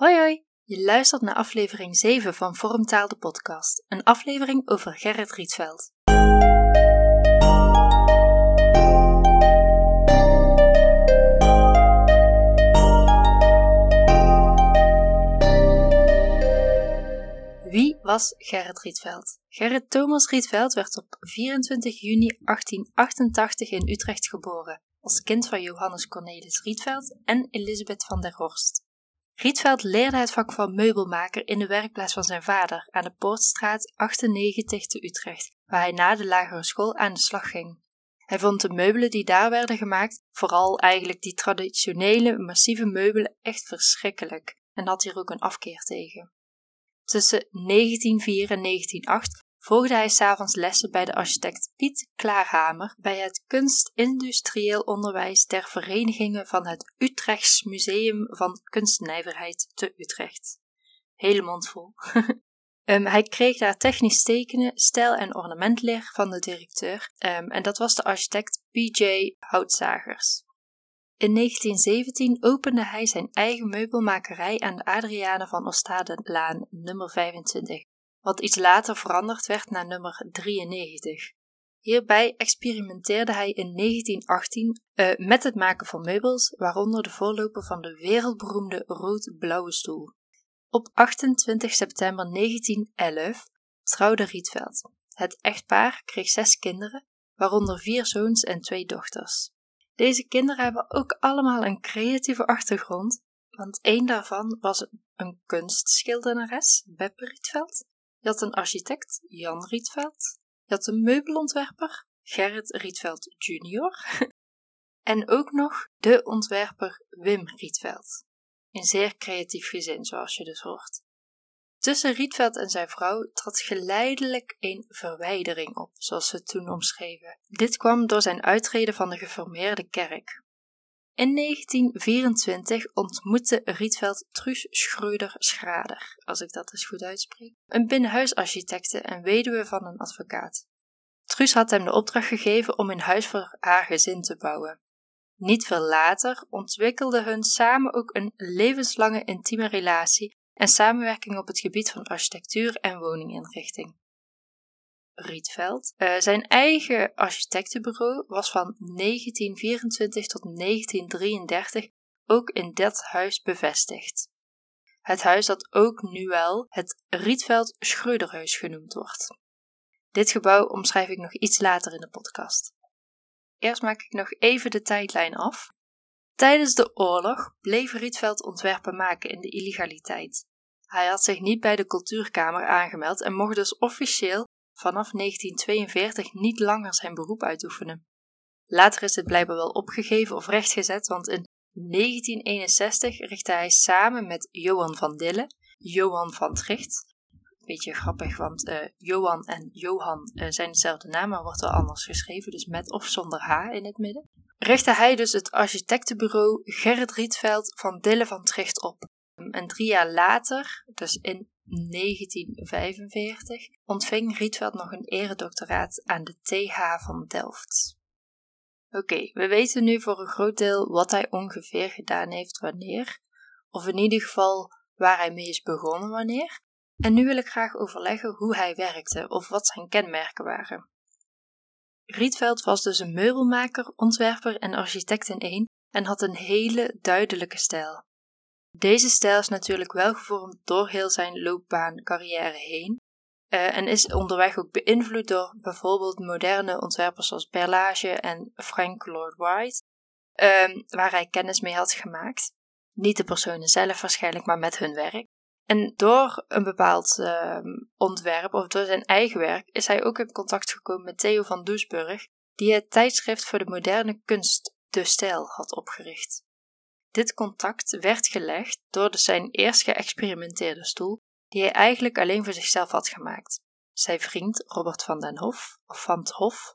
Hoi hoi, je luistert naar aflevering 7 van Vormtaal de podcast, een aflevering over Gerrit Rietveld. Wie was Gerrit Rietveld? Gerrit Thomas Rietveld werd op 24 juni 1888 in Utrecht geboren, als kind van Johannes Cornelis Rietveld en Elisabeth van der Horst. Rietveld leerde het vak van meubelmaker in de werkplaats van zijn vader aan de Poortstraat 98 te Utrecht, waar hij na de lagere school aan de slag ging. Hij vond de meubelen die daar werden gemaakt, vooral eigenlijk die traditionele massieve meubelen, echt verschrikkelijk en had hier ook een afkeer tegen. Tussen 1904 en 1908 volgde hij s'avonds lessen bij de architect Piet Klaarhamer bij het Kunstindustrieel Onderwijs der Verenigingen van het Utrechts Museum van Kunstnijverheid te Utrecht. Hele mond vol. um, hij kreeg daar technisch tekenen, stijl- en ornamentleer van de directeur um, en dat was de architect P.J. Houtzagers. In 1917 opende hij zijn eigen meubelmakerij aan de Adriane van Ostadelaan nummer 25 wat iets later veranderd werd naar nummer 93. Hierbij experimenteerde hij in 1918 uh, eh, met het maken van meubels, waaronder de voorloper van de wereldberoemde rood-blauwe stoel. Op 28 september 1911 trouwde Rietveld. Het echtpaar kreeg zes kinderen, waaronder vier zoons en twee dochters. Deze kinderen hebben ook allemaal een creatieve achtergrond, want één daarvan was een kunstschildenares, Beppe Rietveld, je had een architect, Jan Rietveld. Je had een meubelontwerper, Gerrit Rietveld junior. en ook nog de ontwerper Wim Rietveld. Een zeer creatief gezin, zoals je dus hoort. Tussen Rietveld en zijn vrouw trad geleidelijk een verwijdering op, zoals ze het toen omschreven. Dit kwam door zijn uittreden van de geformeerde kerk. In 1924 ontmoette Rietveld Truus Schreuder-Schrader, als ik dat eens goed uitspreek, een binnenhuisarchitecte en weduwe van een advocaat. Truus had hem de opdracht gegeven om een huis voor haar gezin te bouwen. Niet veel later ontwikkelde hun samen ook een levenslange intieme relatie en samenwerking op het gebied van architectuur en woninginrichting. Rietveld. Uh, zijn eigen architectenbureau was van 1924 tot 1933 ook in dat huis bevestigd. Het huis dat ook nu wel het Rietveld Schreuderhuis genoemd wordt. Dit gebouw omschrijf ik nog iets later in de podcast. Eerst maak ik nog even de tijdlijn af. Tijdens de oorlog bleef Rietveld ontwerpen maken in de illegaliteit. Hij had zich niet bij de cultuurkamer aangemeld en mocht dus officieel vanaf 1942 niet langer zijn beroep uitoefenen. Later is dit blijkbaar wel opgegeven of rechtgezet, want in 1961 richtte hij samen met Johan van Dille, Johan van Tricht. Beetje grappig, want uh, Johan en Johan uh, zijn dezelfde naam, maar wordt wel anders geschreven, dus met of zonder H in het midden. Richtte hij dus het architectenbureau Gerrit Rietveld van Dille van Tricht op. En drie jaar later, dus in 1945 ontving Rietveld nog een eredoctoraat aan de TH van Delft. Oké, we weten nu voor een groot deel wat hij ongeveer gedaan heeft wanneer, of in ieder geval waar hij mee is begonnen wanneer. En nu wil ik graag overleggen hoe hij werkte of wat zijn kenmerken waren. Rietveld was dus een meubelmaker, ontwerper en architect in één en had een hele duidelijke stijl. Deze stijl is natuurlijk wel gevormd door heel zijn loopbaan carrière heen uh, en is onderweg ook beïnvloed door bijvoorbeeld moderne ontwerpers zoals Berlage en Frank Lloyd Wright, um, waar hij kennis mee had gemaakt. Niet de personen zelf waarschijnlijk, maar met hun werk. En door een bepaald uh, ontwerp of door zijn eigen werk is hij ook in contact gekomen met Theo van Doesburg, die het tijdschrift voor de moderne kunst De Stijl had opgericht. Dit contact werd gelegd door de zijn eerst geëxperimenteerde stoel, die hij eigenlijk alleen voor zichzelf had gemaakt. Zijn vriend Robert van den Hof, of van het Hof,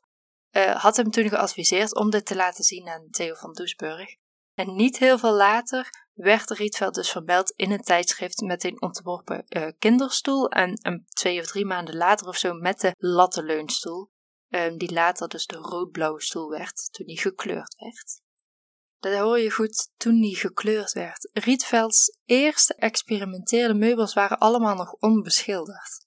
uh, had hem toen geadviseerd om dit te laten zien aan Theo van Doesburg. En niet heel veel later werd Rietveld dus verbeld in een tijdschrift met een ontworpen uh, kinderstoel en twee of drie maanden later of zo met de lattenleunstoel, uh, die later dus de rood-blauwe stoel werd toen die gekleurd werd. Dat hoor je goed toen die gekleurd werd. Rietvelds eerste experimenteerde meubels waren allemaal nog onbeschilderd.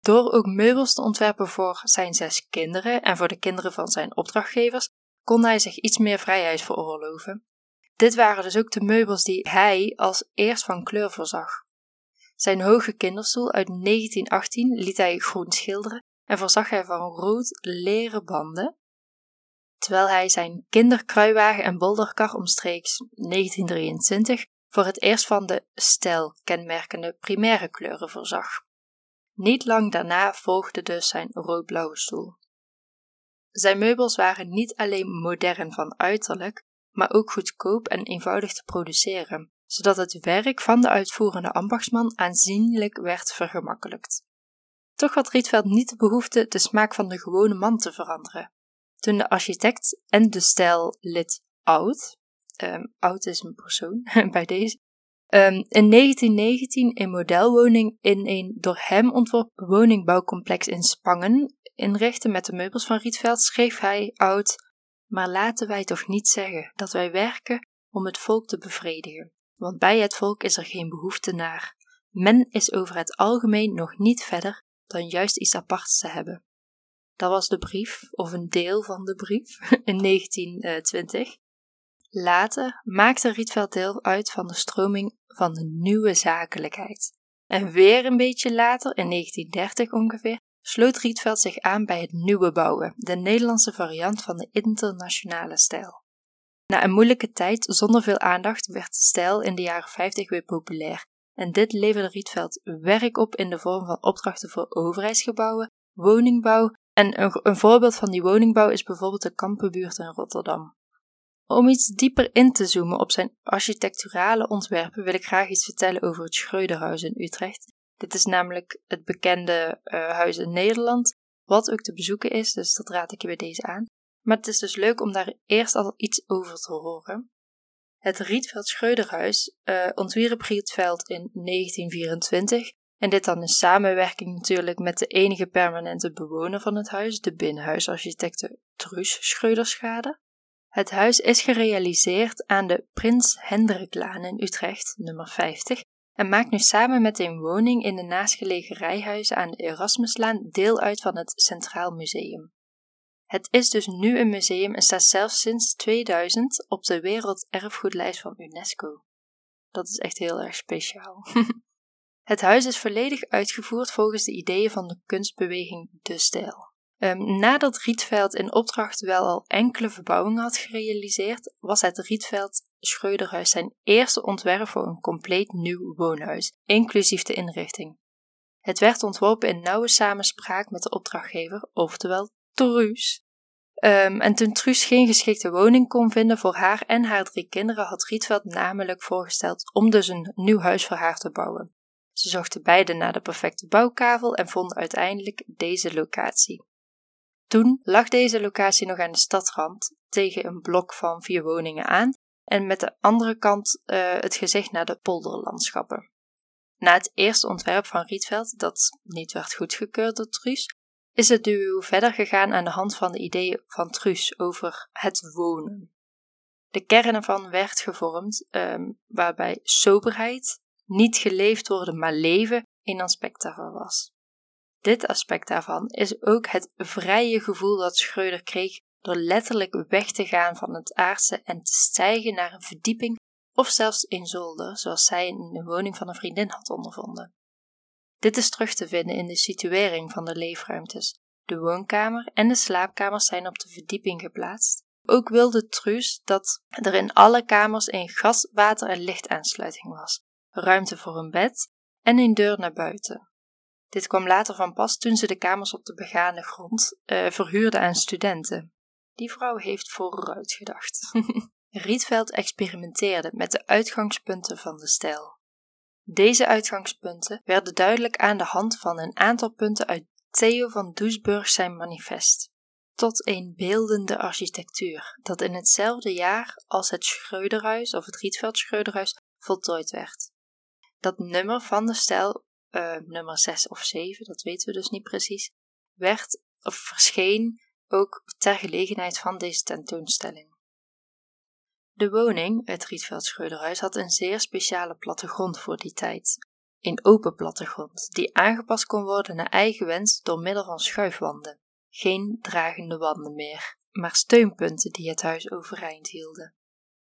Door ook meubels te ontwerpen voor zijn zes kinderen en voor de kinderen van zijn opdrachtgevers, kon hij zich iets meer vrijheid veroorloven. Dit waren dus ook de meubels die hij als eerst van kleur voorzag. Zijn hoge kinderstoel uit 1918 liet hij groen schilderen en voorzag hij van rood leren banden, terwijl hij zijn kinderkruiwagen en bolderkar omstreeks 1923 voor het eerst van de stijl kenmerkende primaire kleuren voorzag. Niet lang daarna volgde dus zijn roodblauwe stoel. Zijn meubels waren niet alleen modern van uiterlijk, maar ook goedkoop en eenvoudig te produceren, zodat het werk van de uitvoerende ambachtsman aanzienlijk werd vergemakkelijkt. Toch had Rietveld niet de behoefte de smaak van de gewone man te veranderen. Toen de architect en de stijllid Oud, um, Oud is een persoon bij deze, um, in 1919 een modelwoning in een door hem ontworpen woningbouwcomplex in Spangen inrichtte met de meubels van Rietveld, schreef hij Oud, maar laten wij toch niet zeggen dat wij werken om het volk te bevredigen, want bij het volk is er geen behoefte naar. Men is over het algemeen nog niet verder dan juist iets aparts te hebben. Dat was de brief, of een deel van de brief, in 1920. Later maakte Rietveld deel uit van de stroming van de nieuwe zakelijkheid. En weer een beetje later, in 1930 ongeveer, sloot Rietveld zich aan bij het nieuwe bouwen, de Nederlandse variant van de internationale stijl. Na een moeilijke tijd zonder veel aandacht werd stijl in de jaren 50 weer populair en dit leverde Rietveld werk op in de vorm van opdrachten voor overheidsgebouwen, woningbouw en een, een voorbeeld van die woningbouw is bijvoorbeeld de Kampenbuurt in Rotterdam. Om iets dieper in te zoomen op zijn architecturale ontwerpen wil ik graag iets vertellen over het Schreuderhuis in Utrecht. Dit is namelijk het bekende uh, huis in Nederland, wat ook te bezoeken is, dus dat raad ik je bij deze aan. Maar het is dus leuk om daar eerst al iets over te horen. Het Rietveld Schreuderhuis uh, ontwierp Rietveld in 1924 en dit dan in samenwerking natuurlijk met de enige permanente bewoner van het huis, de binnenhuisarchitecte Truus Schreuderschade. Het huis is gerealiseerd aan de Prins Hendriklaan in Utrecht, nummer 50, en maakt nu samen met een woning in de naastgelegen rijhuizen aan de Erasmuslaan deel uit van het Centraal Museum. Het is dus nu een museum en staat zelfs sinds 2000 op de Werelderfgoedlijst van UNESCO. Dat is echt heel erg speciaal. het huis is volledig uitgevoerd volgens de ideeën van de kunstbeweging De Stijl. Um, nadat Rietveld in opdracht wel al enkele verbouwingen had gerealiseerd, was het Rietveld Schreuderhuis zijn eerste ontwerp voor een compleet nieuw woonhuis, inclusief de inrichting. Het werd ontworpen in nauwe samenspraak met de opdrachtgever, oftewel Truus. Um, en toen Truus geen geschikte woning kon vinden voor haar en haar drie kinderen, had Rietveld namelijk voorgesteld om dus een nieuw huis voor haar te bouwen. Ze zochten beide naar de perfecte bouwkavel en vonden uiteindelijk deze locatie. Toen lag deze locatie nog aan de stadrand tegen een blok van vier woningen aan en met de andere kant uh, het gezicht naar de polderlandschappen. Na het eerste ontwerp van Rietveld, dat niet werd goedgekeurd door Truus, is het duo verder gegaan aan de hand van de ideeën van Truus over het wonen. De kern ervan werd gevormd, um, waarbij soberheid, niet geleefd worden, maar leven, een aspect daarvan was. Dit aspect daarvan is ook het vrije gevoel dat Schreuder kreeg door letterlijk weg te gaan van het aardse en te stijgen naar een verdieping of zelfs een zolder, zoals zij in de woning van een vriendin had ondervonden. Dit is terug te vinden in de situering van de leefruimtes. De woonkamer en de slaapkamers zijn op de verdieping geplaatst. Ook wilde Truus dat er in alle kamers een gas, water en lichtaansluiting was, ruimte voor een bed en een deur naar buiten. Dit kwam later van pas toen ze de kamers op de begane grond uh, verhuurde aan studenten. Die vrouw heeft vooruit gedacht. Rietveld experimenteerde met de uitgangspunten van de stijl. Deze uitgangspunten werden duidelijk aan de hand van een aantal punten uit Theo van Doesburg zijn manifest, tot een beeldende architectuur, dat in hetzelfde jaar als het Schreuderhuis of het Rietveld Schreuderhuis voltooid werd. Dat nummer van de stijl uh, nummer 6 of 7, dat weten we dus niet precies, werd of verscheen ook ter gelegenheid van deze tentoonstelling. De woning, het Rietveld Schreuderhuis, had een zeer speciale plattegrond voor die tijd. Een open plattegrond, die aangepast kon worden naar eigen wens door middel van schuifwanden. Geen dragende wanden meer, maar steunpunten die het huis overeind hielden.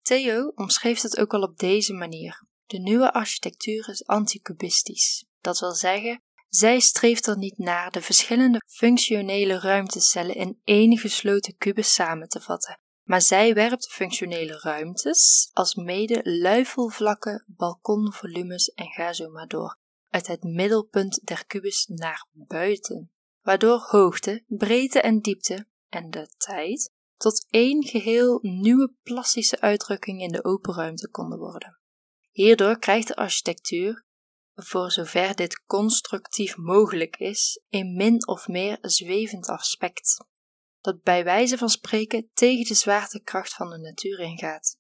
Theo omschreef het ook al op deze manier. De nieuwe architectuur is anticubistisch. Dat wil zeggen, zij streeft er niet naar de verschillende functionele ruimtecellen in één gesloten kubus samen te vatten, maar zij werpt functionele ruimtes als mede luifelvlakken, balkonvolumes en ga zo maar door, uit het middelpunt der kubus naar buiten, waardoor hoogte, breedte en diepte en de tijd tot één geheel nieuwe plastische uitdrukking in de open ruimte konden worden. Hierdoor krijgt de architectuur, voor zover dit constructief mogelijk is, een min of meer zwevend aspect, dat bij wijze van spreken tegen de zwaartekracht van de natuur ingaat.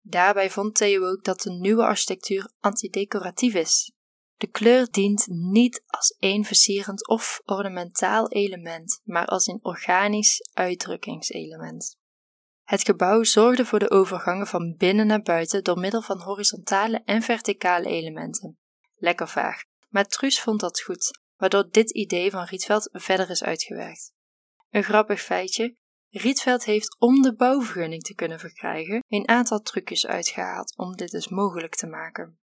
Daarbij vond Theo ook dat de nieuwe architectuur antidecoratief is. De kleur dient niet als een versierend of ornamentaal element, maar als een organisch uitdrukkingselement. Het gebouw zorgde voor de overgangen van binnen naar buiten door middel van horizontale en verticale elementen. Lekker vaag, maar Truus vond dat goed, waardoor dit idee van Rietveld verder is uitgewerkt. Een grappig feitje: Rietveld heeft om de bouwvergunning te kunnen verkrijgen een aantal trucjes uitgehaald om dit dus mogelijk te maken.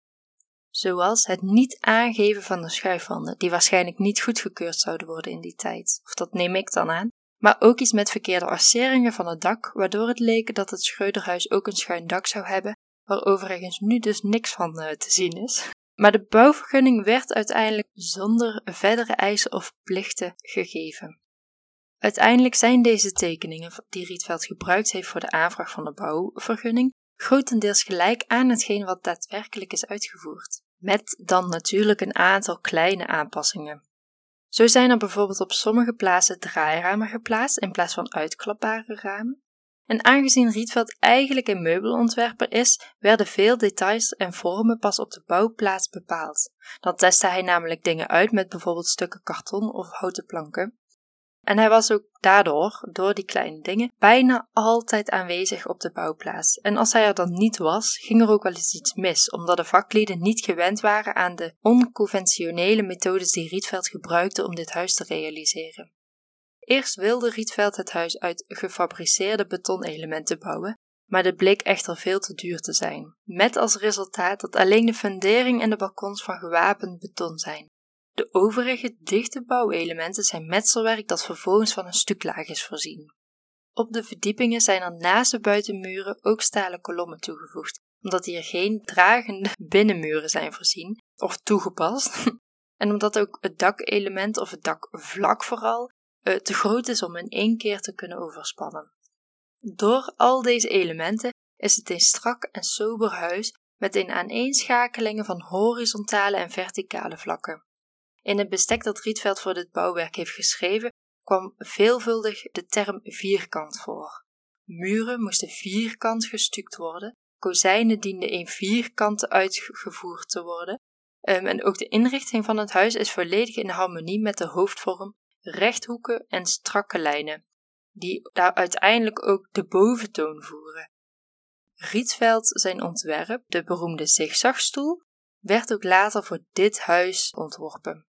Zoals het niet aangeven van de schuifwanden, die waarschijnlijk niet goedgekeurd zouden worden in die tijd, of dat neem ik dan aan, maar ook iets met verkeerde arceringen van het dak, waardoor het leek dat het Schreuderhuis ook een schuin dak zou hebben, waar overigens nu dus niks van uh, te zien is. Maar de bouwvergunning werd uiteindelijk zonder verdere eisen of plichten gegeven. Uiteindelijk zijn deze tekeningen die Rietveld gebruikt heeft voor de aanvraag van de bouwvergunning grotendeels gelijk aan hetgeen wat daadwerkelijk is uitgevoerd, met dan natuurlijk een aantal kleine aanpassingen. Zo zijn er bijvoorbeeld op sommige plaatsen draairamen geplaatst in plaats van uitklapbare ramen. En aangezien Rietveld eigenlijk een meubelontwerper is, werden veel details en vormen pas op de bouwplaats bepaald. Dan testte hij namelijk dingen uit met bijvoorbeeld stukken karton of houten planken, en hij was ook daardoor, door die kleine dingen, bijna altijd aanwezig op de bouwplaats. En als hij er dan niet was, ging er ook wel eens iets mis, omdat de vaklieden niet gewend waren aan de onconventionele methodes die Rietveld gebruikte om dit huis te realiseren. Eerst wilde Rietveld het huis uit gefabriceerde betonelementen bouwen, maar dit bleek echter veel te duur te zijn, met als resultaat dat alleen de fundering en de balkons van gewapend beton zijn. De overige dichte bouwelementen zijn metselwerk dat vervolgens van een stuklaag is voorzien. Op de verdiepingen zijn er naast de buitenmuren ook stalen kolommen toegevoegd, omdat hier geen dragende binnenmuren zijn voorzien of toegepast, en omdat ook het dakelement of het dakvlak vooral eh, te groot is om in één keer te kunnen overspannen. Door al deze elementen is het een strak en sober huis met een aaneenschakelingen van horizontale en verticale vlakken. In het bestek dat Rietveld voor dit bouwwerk heeft geschreven, kwam veelvuldig de term vierkant voor. Muren moesten vierkant gestuukt worden, kozijnen dienden in vierkanten uitgevoerd te worden, um, en ook de inrichting van het huis is volledig in harmonie met de hoofdvorm, rechthoeken en strakke lijnen, die daar uiteindelijk ook de boventoon voeren. Rietveld zijn ontwerp, de beroemde zigzagstoel, werd ook later voor dit huis ontworpen.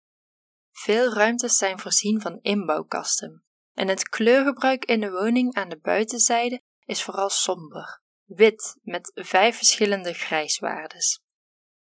Veel ruimtes zijn voorzien van inbouwkasten en het kleurgebruik in de woning aan de buitenzijde is vooral somber, wit met vijf verschillende grijswaardes.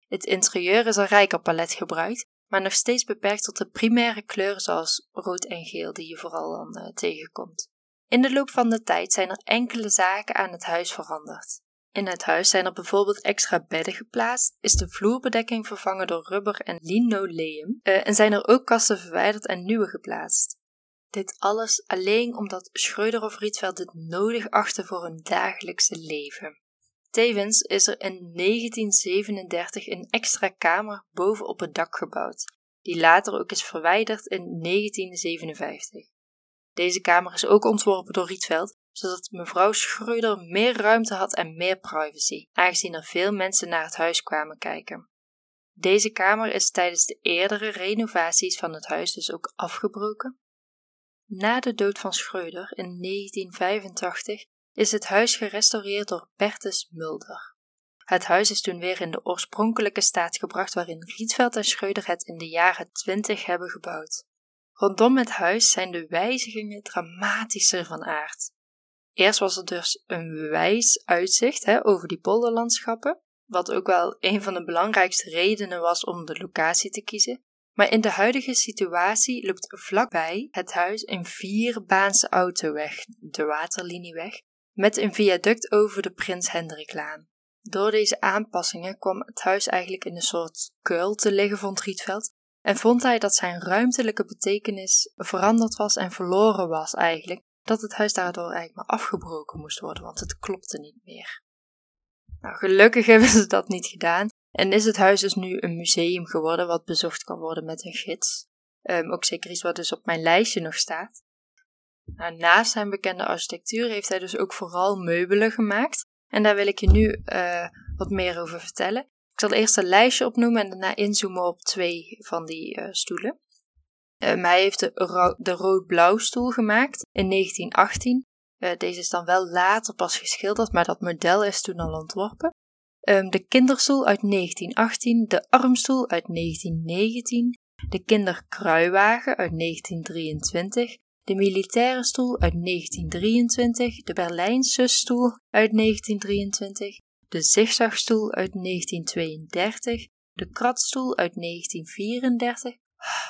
Het interieur is een rijker palet gebruikt, maar nog steeds beperkt tot de primaire kleuren zoals rood en geel die je vooral dan uh, tegenkomt. In de loop van de tijd zijn er enkele zaken aan het huis veranderd. In het huis zijn er bijvoorbeeld extra bedden geplaatst, is de vloerbedekking vervangen door rubber en linoleum uh, en zijn er ook kasten verwijderd en nieuwe geplaatst. Dit alles alleen omdat Schreuder of Rietveld dit nodig achtte voor hun dagelijkse leven. Tevens is er in 1937 een extra kamer bovenop het dak gebouwd, die later ook is verwijderd in 1957. Deze kamer is ook ontworpen door Rietveld zodat mevrouw Schreuder meer ruimte had en meer privacy, aangezien er veel mensen naar het huis kwamen kijken. Deze kamer is tijdens de eerdere renovaties van het huis dus ook afgebroken. Na de dood van Schreuder in 1985 is het huis gerestaureerd door Bertus Mulder. Het huis is toen weer in de oorspronkelijke staat gebracht waarin Rietveld en Schreuder het in de jaren 20 hebben gebouwd. Rondom het huis zijn de wijzigingen dramatischer van aard. Eerst was er dus een wijs uitzicht hè, over die polderlandschappen, wat ook wel een van de belangrijkste redenen was om de locatie te kiezen. Maar in de huidige situatie loopt vlakbij het huis een vierbaanse autoweg, de Waterlinieweg, met een viaduct over de Prins Hendriklaan. Door deze aanpassingen kwam het huis eigenlijk in een soort kuil te liggen, vond Rietveld, en vond hij dat zijn ruimtelijke betekenis veranderd was en verloren was eigenlijk, dat het huis daardoor eigenlijk maar afgebroken moest worden, want het klopte niet meer. Nou, gelukkig hebben ze dat niet gedaan en is het huis dus nu een museum geworden wat bezocht kan worden met een gids. Um, ook zeker iets wat dus op mijn lijstje nog staat. Nou, naast zijn bekende architectuur heeft hij dus ook vooral meubelen gemaakt. En daar wil ik je nu uh, wat meer over vertellen. Ik zal eerst een lijstje opnoemen en daarna inzoomen op twee van die uh, stoelen. Um, hij heeft de, ro de rood-blauw stoel gemaakt in 1918. Uh, deze is dan wel later pas geschilderd, maar dat model is toen al ontworpen. Um, de kinderstoel uit 1918, de armstoel uit 1919, de kinderkruiwagen uit 1923, de militaire stoel uit 1923, de Berlijnse stoel uit 1923, de zigzagstoel uit 1932, de kratstoel uit 1934,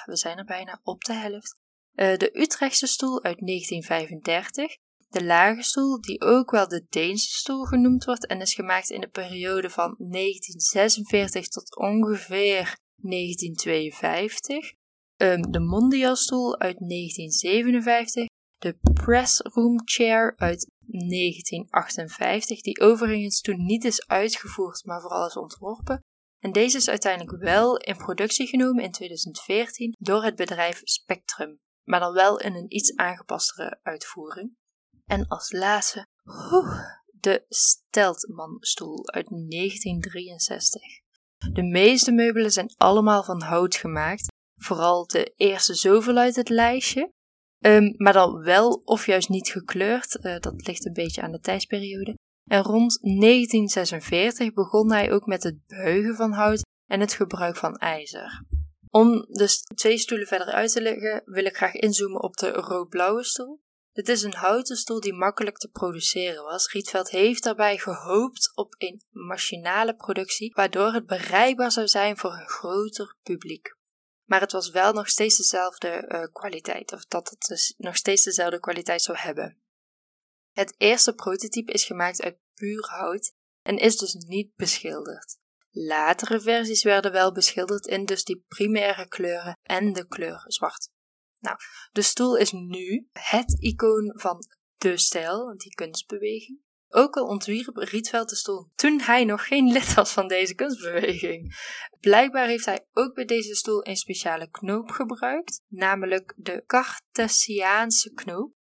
we zijn er bijna op de helft, uh, de Utrechtse stoel uit 1935, de lage stoel, die ook wel de Deense stoel genoemd wordt en is gemaakt in de periode van 1946 tot ongeveer 1952, um, de Mondialstoel uit 1957, de Press Room Chair uit 1958, die overigens toen niet is uitgevoerd, maar vooral is ontworpen. En deze is uiteindelijk wel in productie genomen in 2014 door het bedrijf Spectrum, maar dan wel in een iets aangepastere uitvoering. En als laatste, de Steltmanstoel uit 1963. De meeste meubelen zijn allemaal van hout gemaakt, vooral de eerste zoveel uit het lijstje. Um, maar dan wel of juist niet gekleurd, uh, dat ligt een beetje aan de tijdsperiode. En rond 1946 begon hij ook met het buigen van hout en het gebruik van ijzer. Om dus twee stoelen verder uit te leggen, wil ik graag inzoomen op de rood-blauwe stoel. Het is een houten stoel die makkelijk te produceren was. Rietveld heeft daarbij gehoopt op een machinale productie, waardoor het bereikbaar zou zijn voor een groter publiek. Maar het was wel nog steeds dezelfde uh, kwaliteit, of dat het dus nog steeds dezelfde kwaliteit zou hebben. Het eerste prototype is gemaakt uit puur hout en is dus niet beschilderd. Latere versies werden wel beschilderd in dus die primaire kleuren en de kleur zwart. Nou, de stoel is nu het icoon van de stijl, die kunstbeweging. Ook al ontwierp Rietveld de stoel toen hij nog geen lid was van deze kunstbeweging. Blijkbaar heeft hij ook bij deze stoel een speciale knoop gebruikt, namelijk de Cartesiaanse knoop.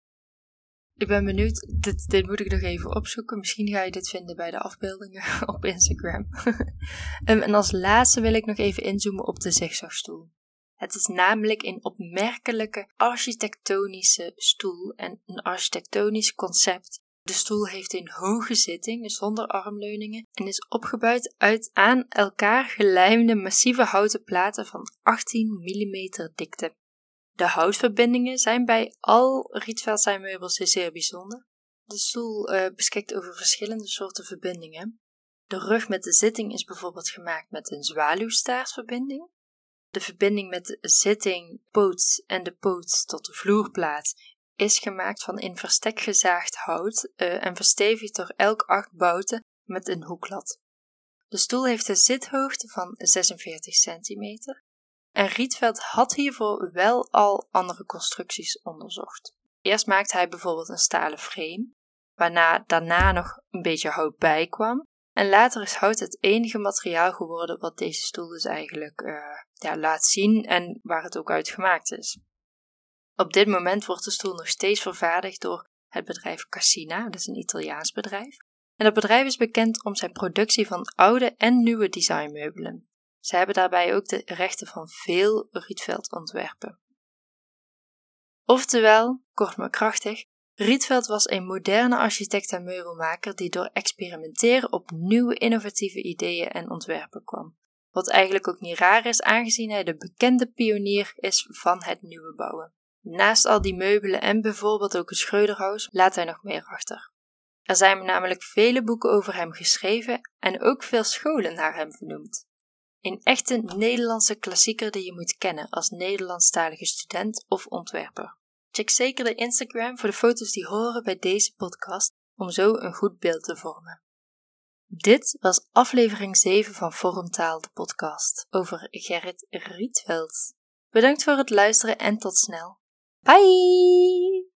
Ik ben benieuwd, dit, dit moet ik nog even opzoeken. Misschien ga je dit vinden bij de afbeeldingen op Instagram. Ehm, en als laatste wil ik nog even inzoomen op de zigzagstoel. Het is namelijk een opmerkelijke architectonische stoel en een architectonisch concept. De stoel heeft een hoge zitting, zonder armleuningen, en is opgebouwd uit aan elkaar gelijmde massieve houten platen van 18 mm dikte. De houtverbindingen zijn bij al Rietveld meubels zeer bijzonder. De stoel uh, beschikt over verschillende soorten verbindingen. De rug met de zitting is bijvoorbeeld gemaakt met een zwaluwstaartverbinding. De verbinding met de zitting, poot en de poot tot de vloerplaat is gemaakt van in verstek gezaagd hout uh, en verstevigd door elk acht bouten met een hoeklat. De stoel heeft een zithoogte van 46 centimeter en Rietveld had hiervoor wel al andere constructies onderzocht. Eerst maakte hij bijvoorbeeld een stalen frame, waarna daarna nog een beetje hout bijkwam en later is hout het enige materiaal geworden wat deze stoel dus eigenlijk uh, ja, laat zien en waar het ook uit gemaakt is. Op dit moment wordt de stoel nog steeds vervaardigd door het bedrijf Cassina, dat is een Italiaans bedrijf. En dat bedrijf is bekend om zijn productie van oude en nieuwe designmeubelen. Ze hebben daarbij ook de rechten van veel Rietveld ontwerpen. Oftewel, kort maar krachtig, Rietveld was een moderne architect en meubelmaker die door experimenteren op nieuwe innovatieve ideeën en ontwerpen kwam. Wat eigenlijk ook niet raar is, aangezien hij de bekende pionier is van het nieuwe bouwen. Naast al die meubelen en bijvoorbeeld ook het Schreuderhuis laat hij nog meer achter. Er zijn namelijk vele boeken over hem geschreven en ook veel scholen naar hem vernoemd. Een echte Nederlandse klassieker die je moet kennen als Nederlandstalige student of ontwerper. Check zeker de Instagram voor de foto's die horen bij deze podcast om zo een goed beeld te vormen. Dit was aflevering 7 van Vormtaal, de podcast over Gerrit Rietveld. Bedankt voor het luisteren en tot snel. Bye!